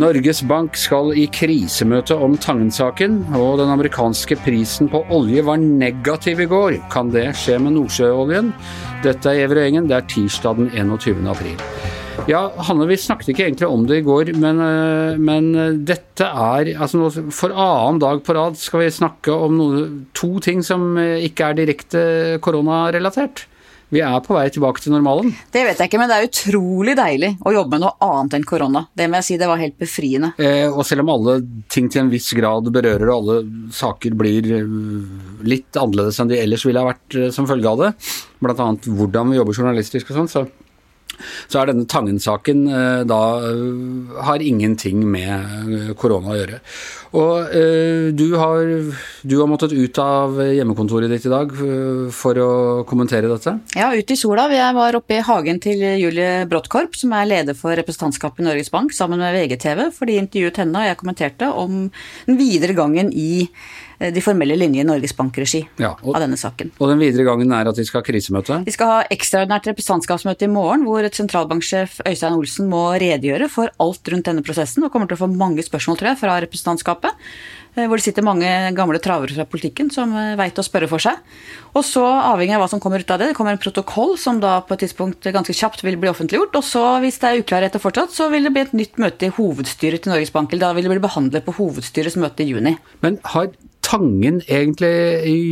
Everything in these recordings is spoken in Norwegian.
Norges Bank skal i krisemøte om Tangen-saken, og den amerikanske prisen på olje var negativ i går. Kan det skje med Nordsjøoljen? Dette er Gjever Engen, det er tirsdag den 21. april. Ja, Hanne, vi snakket ikke egentlig om det i går, men, eh, men dette er altså For annen dag på rad skal vi snakke om noe, to ting som eh, ikke er direkte koronarelatert vi er på vei tilbake til normalen? Det vet jeg ikke, men det er utrolig deilig å jobbe med noe annet enn korona. Det må jeg si, det var helt befriende. Eh, og selv om alle ting til en viss grad berører, og alle saker blir eh, litt annerledes enn de ellers ville ha vært eh, som følge av det, bl.a. hvordan vi jobber journalistisk og sånn, så så er denne Tangen-saken eh, da eh, har ingenting med eh, korona å gjøre. Og du har, du har måttet ut av hjemmekontoret ditt i dag for å kommentere dette? Ja, ut i sola. Jeg var oppe i hagen til Julie Bråttkorp, som er leder for representantskapet i Norges Bank, sammen med VGTV, for de intervjuet henne, og jeg kommenterte om den videre gangen i de formelle linjer i Norges Bank-regi ja, av denne saken. Og den videre gangen er at de skal ha krisemøte? De skal ha ekstraordinært representantskapsmøte i morgen, hvor et sentralbanksjef Øystein Olsen må redegjøre for alt rundt denne prosessen, og kommer til å få mange spørsmål, tror jeg, fra representantskapet. Eh, hvor det sitter mange gamle travere fra politikken som eh, veit å spørre for seg. Og så, avhengig av hva som kommer ut av det, det kommer en protokoll som da på et tidspunkt ganske kjapt vil bli offentliggjort. Og så, hvis det er uklarheter fortsatt, så vil det bli et nytt møte i hovedstyret til Norges Bank. Eller da vil det bli behandlet på hovedstyrets møte i juni. Men har Tangen egentlig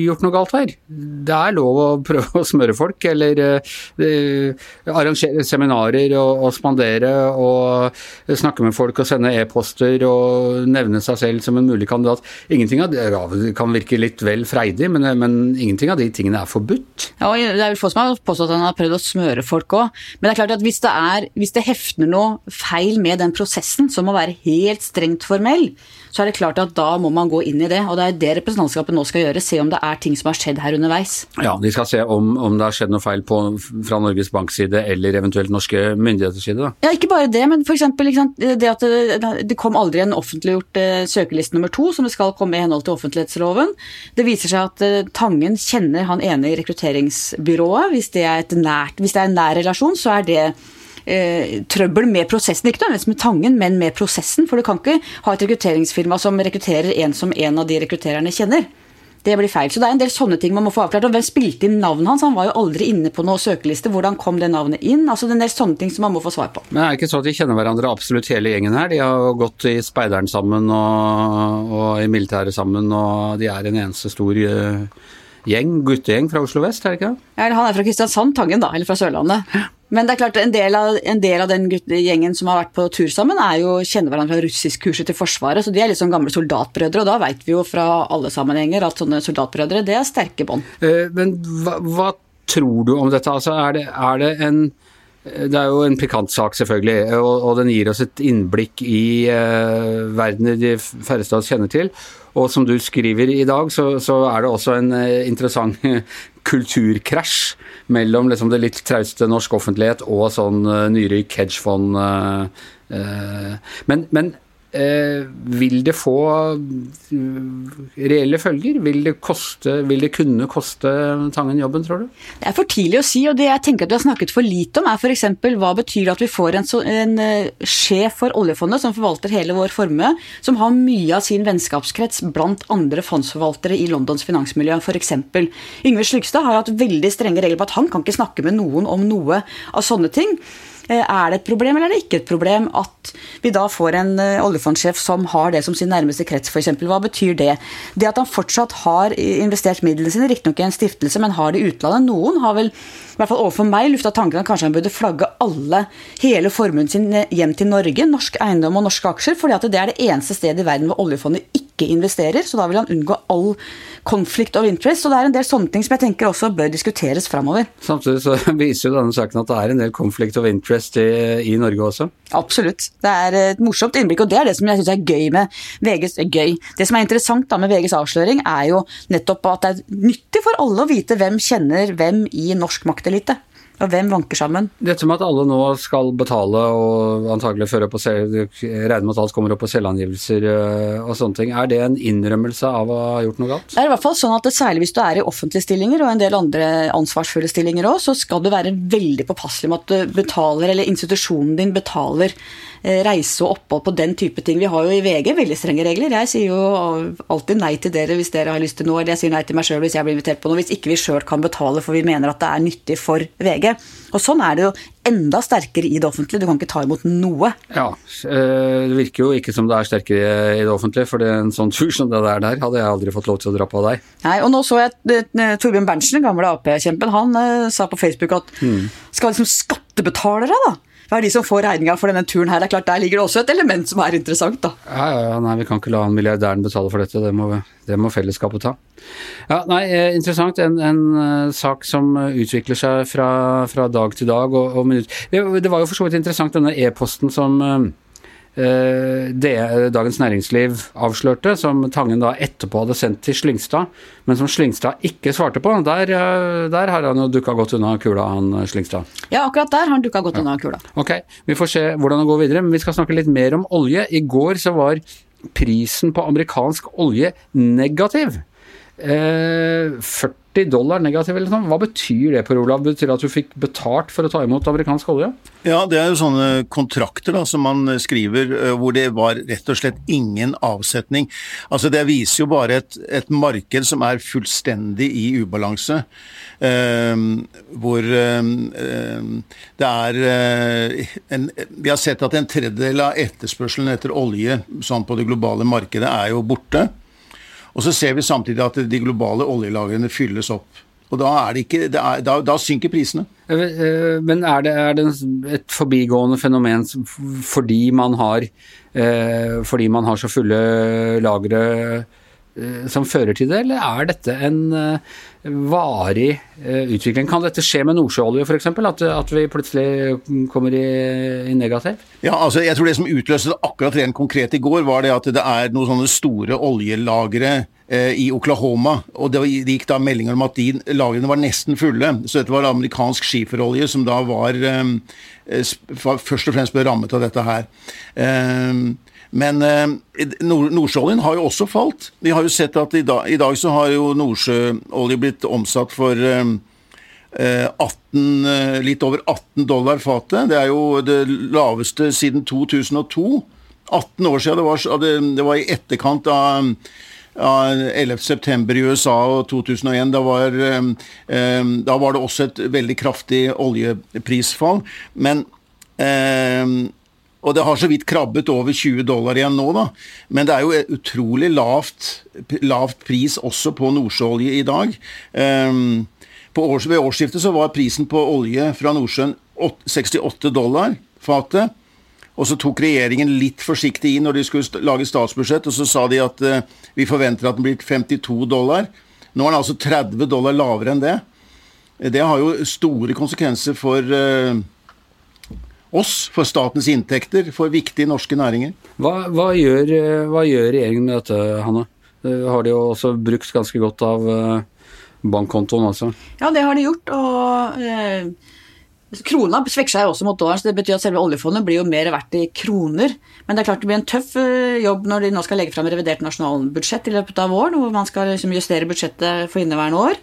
gjort noe galt her? Det er lov å prøve å smøre folk, eller uh, arrangere seminarer og, og, spandere og snakke med folk og sende e-poster og nevne seg selv som en mulig kandidat. Ingenting av det ja, kan virke litt vel freidig, men, men, ingenting av de tingene er forbudt. Ja, det er vel få som har påstått at han har prøvd å smøre folk òg. Men det er klart at hvis det, er, hvis det hefter noe feil med den prosessen, som må være helt strengt formell, så er det klart at da må man gå inn i det. Og det er det representantskapet nå skal gjøre, se om det er ting som har skjedd her underveis. Ja, de skal se om, om det har skjedd noe feil på, fra Norges Banks side eller eventuelt norske myndigheters side. Da. Ja, ikke bare det, men f.eks. det at det, det, kom aldri en offentliggjort eh, søkeliste nummer to, som det skal komme i henhold til offentlighetsloven. Det viser seg at eh, Tangen kjenner han ene i rekrutteringsbyrået. Hvis det er, nært, hvis det er en nær relasjon, så er det eh, trøbbel med prosessen. Ikke nødvendigvis med Tangen, men med prosessen. For du kan ikke ha et rekrutteringsfirma som rekrutterer en som en av de rekruttererne kjenner. Det blir feil. Så det er en del sånne ting man må få avklart. Og hvem spilte inn navnet hans? Han var jo aldri inne på noen søkeliste. Hvordan kom det navnet inn? Altså det er en del sånne ting som man må få svar på. Men er det ikke sånn at de kjenner hverandre absolutt hele gjengen her? De har gått i speideren sammen og, og i militæret sammen, og de er en eneste stor uh, gjeng, guttegjeng fra Oslo vest, er det ikke det? Ja, han er fra Kristiansand, Tangen da, eller fra Sørlandet. Men det er klart, en del av, en del av den gjengen som har vært på tur sammen, er jo, kjenner hverandre fra russiskkurset til Forsvaret, så de er sånn gamle soldatbrødre. Og da veit vi jo fra alle sammenhenger at sånne soldatbrødre, det er sterke bånd. Eh, men hva, hva, tror du om dette? Altså, er det, er det en det er jo en pikant sak, selvfølgelig, og, og, den gir oss et innblikk i uh, verden de færreste av oss kjenner til. Og som du skriver i dag, så, så er det også en interessant kulturkrasj mellom liksom, det litt trauste norsk offentlighet og sånn uh, nyrik hedgefond. men, men Eh, vil det få reelle følger? Vil det, koste, vil det kunne koste Tangen jobben, tror du? Det er for tidlig å si, og det jeg tenker at du har snakket for lite om, er f.eks. hva betyr det at vi får en, en uh, sjef for oljefondet som forvalter hele vår formue, som har mye av sin vennskapskrets blant andre fondsforvaltere i Londons finansmiljø, f.eks. Yngve Slygstad har hatt veldig strenge regler på at han kan ikke snakke med noen om noe av sånne ting. Eh, er det et problem, eller er det ikke et problem at vi da får en eh, oljefondsjef som har det som sin nærmeste krets, f.eks.? Hva betyr det? Det at han fortsatt har investert midlene sine, riktignok i en stiftelse, men har det i utlandet. Noen har vel, i hvert fall overfor meg, lufta tanken at kanskje han burde flagge alle, hele formuen sin eh, hjem til Norge, norsk eiendom og norske aksjer, fordi at det er det eneste stedet i verden hvor oljefondet ikke investerer. Så da vil han unngå all konflikt of interest. Og det er en del sånne ting som jeg tenker også bør diskuteres framover. Samtidig så viser jo denne saken at det er en del konflikt of interest i, i, Norge også? Absolutt. Det er et morsomt innblikk, og det er det som jeg syns er gøy med VGs gøy. Det som er interessant da med VGs avsløring, er jo nettopp at det er nyttig for alle å vite hvem kjenner hvem i norsk maktelite. Og hvem vanker sammen? Dette med at alle nå skal betale og antagelig føre på med at alt kommer opp på selvangivelser eh, og sånne ting, er det en innrømmelse av å ha gjort noe galt? Det er i hvert fall sånn at Særlig hvis du er i offentlige stillinger og en del andre ansvarsfulle stillinger òg, så skal du være veldig påpasselig med at du betaler, eller institusjonen din betaler reise og opphold på den type ting. Vi har jo i VG veldig strenge regler. Jeg sier jo alltid nei til dere hvis dere har lyst til noe, eller jeg sier nei til meg sjøl hvis jeg blir invitert på noe, hvis ikke vi sjøl kan betale for vi mener at det er nyttig for VG. Og sånn er det jo enda sterkere i det offentlige. Du kan ikke ta imot noe. Ja, eh, det virker jo ikke som det er sterkere i det offentlige, for det er en sånn tur som det der der hadde jeg aldri fått lov til å dra på av deg. Nei, og nå så jeg eh, Torbjørn Berntsen, den gamle Ap-kjempen, han sa på Facebook at mm. skal liksom skattebetalere, da? Hva er de som får regninga for denne turen her? Det er klart, Der ligger det også et element som er interessant, da. Ja, ja, ja nei, vi kan ikke la han milliardæren betale for dette, det må, det må fellesskapet ta. Ja, nei, eh, interessant. En, en uh, sak som utvikler seg fra, fra dag til dag og, og minutt. Det, var jo for så vidt interessant, denne e-posten som Eh, det Dagens Næringsliv avslørte, som Tangen da etterpå hadde sendt til Slyngstad, men som Slyngstad ikke svarte på. Der, eh, der har han jo dukka godt unna kula, han eh, Slyngstad. Ja, akkurat der har han dukka godt unna kula. Ok, vi får se hvordan det går videre, men vi skal snakke litt mer om olje. I går så var prisen på amerikansk olje negativ. Eh, 40 dollar negativ eller noe. Hva betyr det, Per Olav? Betyr det at du fikk betalt for å ta imot amerikansk olje? Ja, det er jo sånne kontrakter da, som man skriver eh, hvor det var rett og slett ingen avsetning. Altså Det viser jo bare et, et marked som er fullstendig i ubalanse. Eh, hvor eh, det er eh, en, Vi har sett at en tredjedel av etterspørselen etter olje sånn på det globale markedet er jo borte. Og så ser vi samtidig at de globale oljelagrene fylles opp. Og da, ikke, er, da, da synker prisene. Eh, eh, men er det, er det, et forbigående fenomen fordi man har, eh, fordi man har så fulle lagre som fører til det, eller er dette en varig utvikling? Kan dette skje med nordsjøolje f.eks., at, at vi plutselig kommer i, i, negativ? Ja, altså jeg tror det som utløste det akkurat rent konkret i går, var det at det er noen sånne store oljelagre Eh, i Oklahoma. og Det gikk da meldinger om at de lagrene var nesten fulle. Så dette var amerikansk skiferolje som da var um, først og fremst ble rammet av dette her. Um, men nordsjøoljen har jo også falt. Vi har jo sett at i dag, i dag så har jo nordsjøolje blitt omsatt for um, 18, litt over 18 dollar fatet. Det er jo det laveste siden 2002. 18 år siden. Det var, det var i etterkant av 11.9. i USA og 2001. Da var, um, da var, det også et veldig kraftig oljeprisfall. Men um, og det har så vidt krabbet over 20 dollar igjen nå, da. Men det er jo utrolig lavt, lavt pris også på nordsjøolje i dag. På års, ved årsskiftet så var prisen på olje fra Nordsjøen 68 dollar fatet. Og så tok regjeringen litt forsiktig inn når de skulle lage statsbudsjett, og så sa de at uh, vi forventer at den blir 52 dollar. Nå er den altså 30 dollar lavere enn det. Det har jo store konsekvenser for uh, oss, for statens inntekter, for viktige norske næringer. Hva, hva, gjør, eh, hva gjør, regjeringen med dette, Hanne? Har de jo også brukt ganske godt av bankkontoen, altså? Ja, det har de gjort. og... Uh Krona svekker seg også mot dollaren, så det betyr at selve oljefondet blir jo mer verdt i kroner. Men det er klart det blir en tøff eh, jobb når de nå skal legge fram revidert nasjonalbudsjett i løpet av våren, hvor man skal liksom justere budsjettet for inneværende år.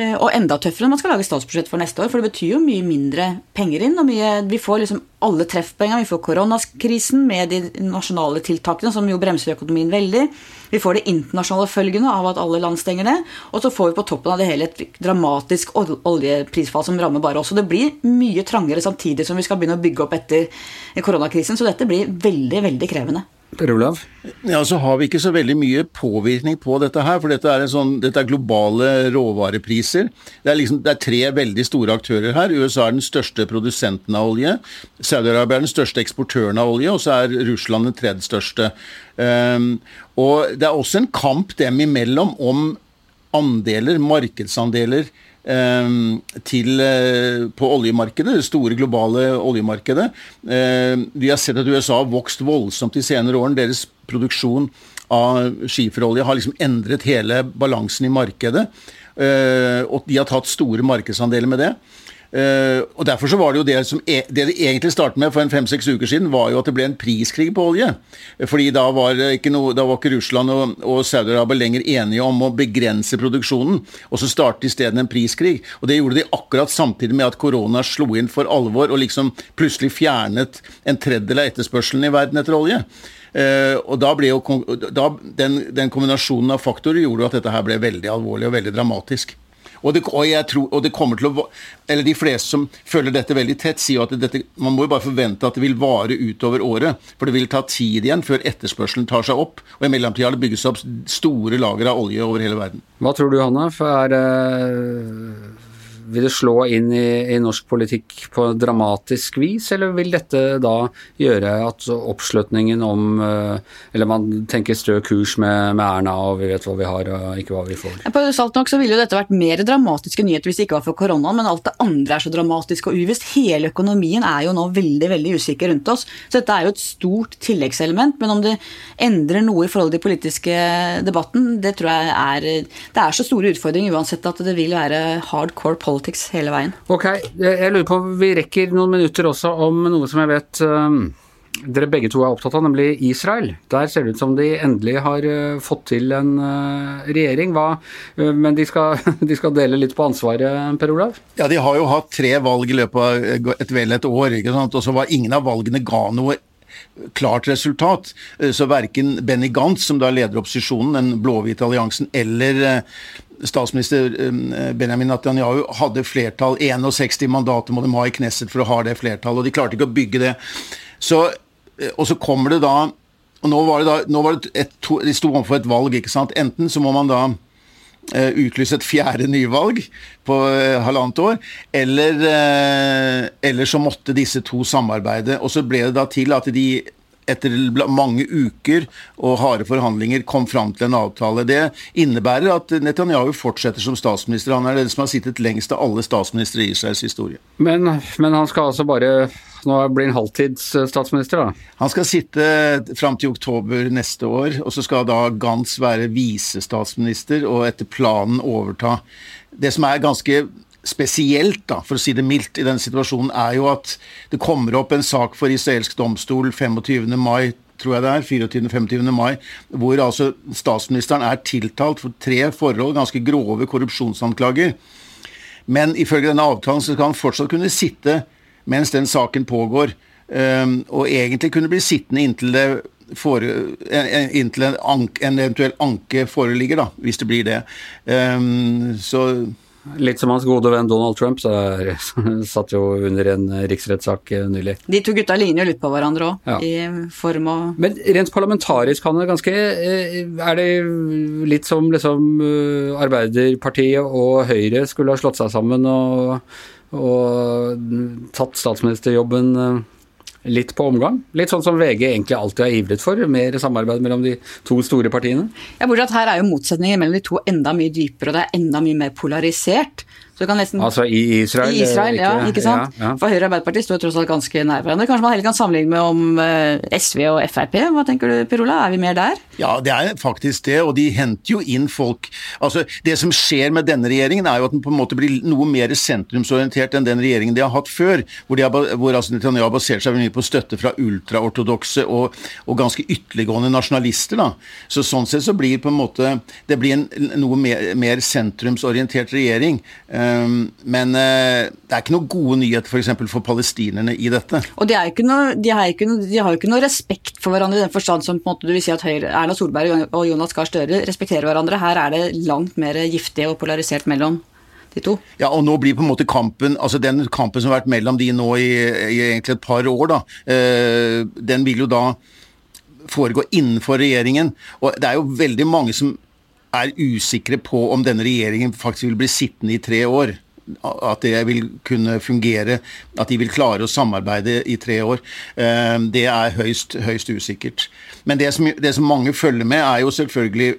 Eh, og enda tøffere når man skal lage statsbudsjett for neste år, for det betyr jo mye mindre penger inn. og mye, Vi får liksom alle treffpoengene. Vi får koronakrisen med de nasjonale tiltakene, som jo bremser økonomien veldig. Vi får de internasjonale følgene av at alle land stenger ned. Og så får vi på toppen av det hele et dramatisk oljeprisfall som rammer bare oss. Og det blir mye trangere samtidig som vi skal begynne å bygge opp etter koronakrisen. Så dette blir veldig, veldig krevende. Per Olav? Ja, så har vi ikke så veldig mye påvirkning på dette her, for dette er, sånn, dette er globale råvarepriser. Det er, liksom, det er, tre veldig store aktører her. USA er den største produsenten av olje. Saudi-Arabia er den største eksportøren av olje, og så er Russland den tredje største. Um, og det er også en kamp dem imellom om andeler, markedsandeler til, eh, på oljemarkedet, det store globale oljemarkedet. Ehm, vi har sett at USA har vokst voldsomt de senere årene. Deres produksjon av skiferolje har liksom endret hele balansen i markedet. Ehm, og de har tatt store markedsandeler med det. Uh, og Derfor så var det jo det som e det det egentlig startet med for en fem-seks uker siden, var jo at det ble en priskrig på olje. Fordi da var ikke, noe, da var ikke Russland og, og Saudi-Arabia lenger enige om å begrense produksjonen. Og så startet isteden en priskrig. Og det gjorde de akkurat samtidig med at korona slo inn for alvor og liksom plutselig fjernet en tredjedel av etterspørselen i verden etter olje. Uh, og da ble jo da, den, den kombinasjonen av faktorer gjorde at dette her ble veldig alvorlig og veldig dramatisk. Og det, og, tror, og det, kommer til å Eller de fleste som følger dette veldig tett, sier at dette, man må jo bare forvente at det vil vare utover året. For det vil ta tid igjen før etterspørselen tar seg opp. Og i mellomtida har det bygges opp store lager av olje over hele verden. Hva tror du, Hanna? For er det vil det slå inn i, i, norsk politikk på dramatisk vis, eller vil dette da gjøre at oppslutningen om eh, Eller man tenker stø kurs med, med, Erna, og vi vet hva vi har og ikke hva vi får? På salt nok så ville jo dette vært mer dramatiske nyheter hvis det ikke var for koronaen, men alt det andre er så dramatisk og uvisst. Hele økonomien er jo nå veldig veldig usikker rundt oss. Så dette er jo et stort tilleggselement. Men om det endrer noe i forhold til den politiske debatten, det tror jeg er Det er så store utfordringer uansett at det vil være hardcore politics politics hele veien. Ok, jeg lurer på vi rekker noen minutter også om noe som jeg vet um, dere begge to er opptatt av, nemlig Israel. Der ser det ut som de endelig har uh, fått til en uh, regjering. Hva, uh, men de skal, de skal, dele litt på ansvaret, Per Olav? Ja, de har jo hatt tre valg i løpet av et vel et år. ikke sant? Og så var ingen av valgene ga noe klart resultat. Så verken Benny Gantz, som da leder opposisjonen, den blå-hvite alliansen, eller statsminister eh, Benjamin Netanyahu hadde flertall. 61 mandater må de ha i Knesset for å ha det flertallet, og de klarte ikke å bygge det. Så, eh, og så kommer det da og nå var det da, nå var det et, to, De sto overfor et valg. ikke sant? Enten så må man da uh, utlyse et fjerde nyvalg på uh, halvannet år, eller, uh, eller så måtte disse to samarbeide. Og så ble det da til at de etter mange uker og harde forhandlinger kom fram til en avtale. Det innebærer at Netanyahu fortsetter som statsminister. Han er den som har sittet lengst av alle statsministre i Israels historie. Men, men han skal altså bare nå blir han halvtidsstatsminister, da? Han skal sitte fram til oktober neste år, og så skal da Gantz være visestatsminister og etter planen overta. Det som er ganske spesielt, da, for å si det mildt, i denne situasjonen, er jo at det kommer opp en sak for israelsk domstol 25. mai tror jeg det er, 24.-25. mai, hvor altså statsministeren er tiltalt for tre forhold, ganske grove korrupsjonsanklager. Men ifølge denne avtalen så skal han fortsatt kunne sitte mens den saken pågår, um, og egentlig kunne bli sittende inntil, det for, inntil en, anke, en, eventuell anke foreligger, da, hvis det blir det. Um, så Litt som hans gode venn Donald Trump, så satt jo under en riksrettssak eh, nylig. De to gutta ligner jo litt på hverandre òg, ja. i form og Men rent parlamentarisk, han er ganske eh, Er det litt som liksom eh, Arbeiderpartiet og Høyre skulle ha slått seg sammen og, og tatt statsministerjobben litt på omgang? Litt sånn som VG egentlig alltid har ivret for, mer samarbeid mellom de to store partiene? Ja, bortsett her er jo motsetningen mellom de to enda mye dypere, og det er enda mye mer polarisert. Nesten, altså i Israel? I Israel, ikke, ja. ikke sant? Ja, ja. For Høyre og Arbeiderpartiet står tross alt ganske nær hverandre. Kanskje man heller kan sammenligne med om eh, SV og Frp. Hva tenker du, Per Ola? Er vi mer der? Ja, det er faktisk det, og de henter jo inn folk. Altså, Det som skjer med denne regjeringen, er jo at den på en måte blir noe mer sentrumsorientert enn den regjeringen de har hatt før, hvor, de har, hvor altså Netanyahu har basert seg mye på støtte fra ultraortodokse og, og, ganske ytterliggående nasjonalister. da. Så Sånn sett så blir på en måte det blir en noe mer, mer sentrumsorientert regjering. Ehm, men uh, det er ikke noen gode nyheter f.eks. For, for palestinerne i dette. Og de, noe, de, ikke noe, de, har jo ikke noe respekt for hverandre i den forstand som på en måte du vil si at Høyre, Erna Solberg og Jonas Gahr Støre respekterer hverandre. Her er det langt mer giftig og polarisert mellom de to. Ja, og nå blir på en måte kampen altså den kampen som har vært mellom de nå i, i egentlig et par år, da, eh, den vil jo da foregå innenfor regjeringen. Og det er jo veldig mange som er usikre på om denne regjeringen faktisk vil bli sittende i tre år. At det vil kunne fungere, at de vil klare å samarbeide i tre år. Eh, det er høyst, høyst usikkert. Men det som, det som mange følger med, er jo selvfølgelig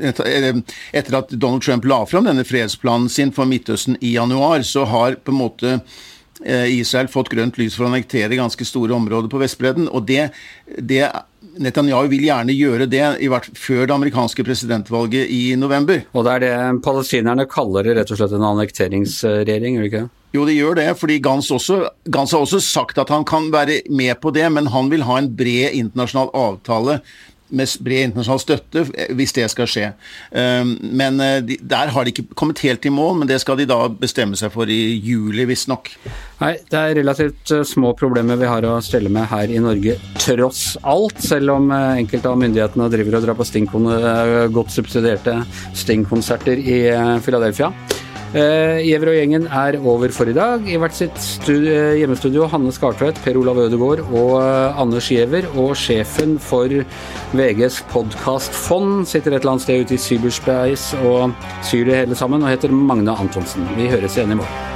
etter at Donald Trump la fram denne fredsplanen sin for Midtøsten i januar, så har på en måte eh, Israel fått grønt lys for å annektere ganske store områder på Vestbredden. Og det, det Netanyahu vil gjerne gjøre det i hvert før det amerikanske presidentvalget i november. Og det er det palestinerne kaller det rett og slett en annekteringsregjering, gjør det ikke? Jo, det gjør det, fordi Gans, også, Gans har også sagt at han kan være med på det, men han vil ha en bred internasjonal avtale med bred internasjonal støtte, hvis det skal skje. Ehm, men eh, der har de ikke kommet helt i mål, men det skal de da bestemme seg for i juli, visstnok. Nei, det er relativt eh, små problemer vi har å stelle med her i Norge, tross alt. Selv om eh, enkelte av myndighetene driver og drar på godt subsidierte stingkonserter i Philadelphia. Uh, Gjever og gjengen er over for i dag. I hvert sitt studie, hjemmestudio Hanne Skartvedt, Per Olav Ødegaard og uh, Anders Giæver. Og sjefen for VGs podkastfond sitter et eller annet sted ute i cyberspace og syr det hele sammen og heter Magne Antonsen. Vi høres igjen i morgen.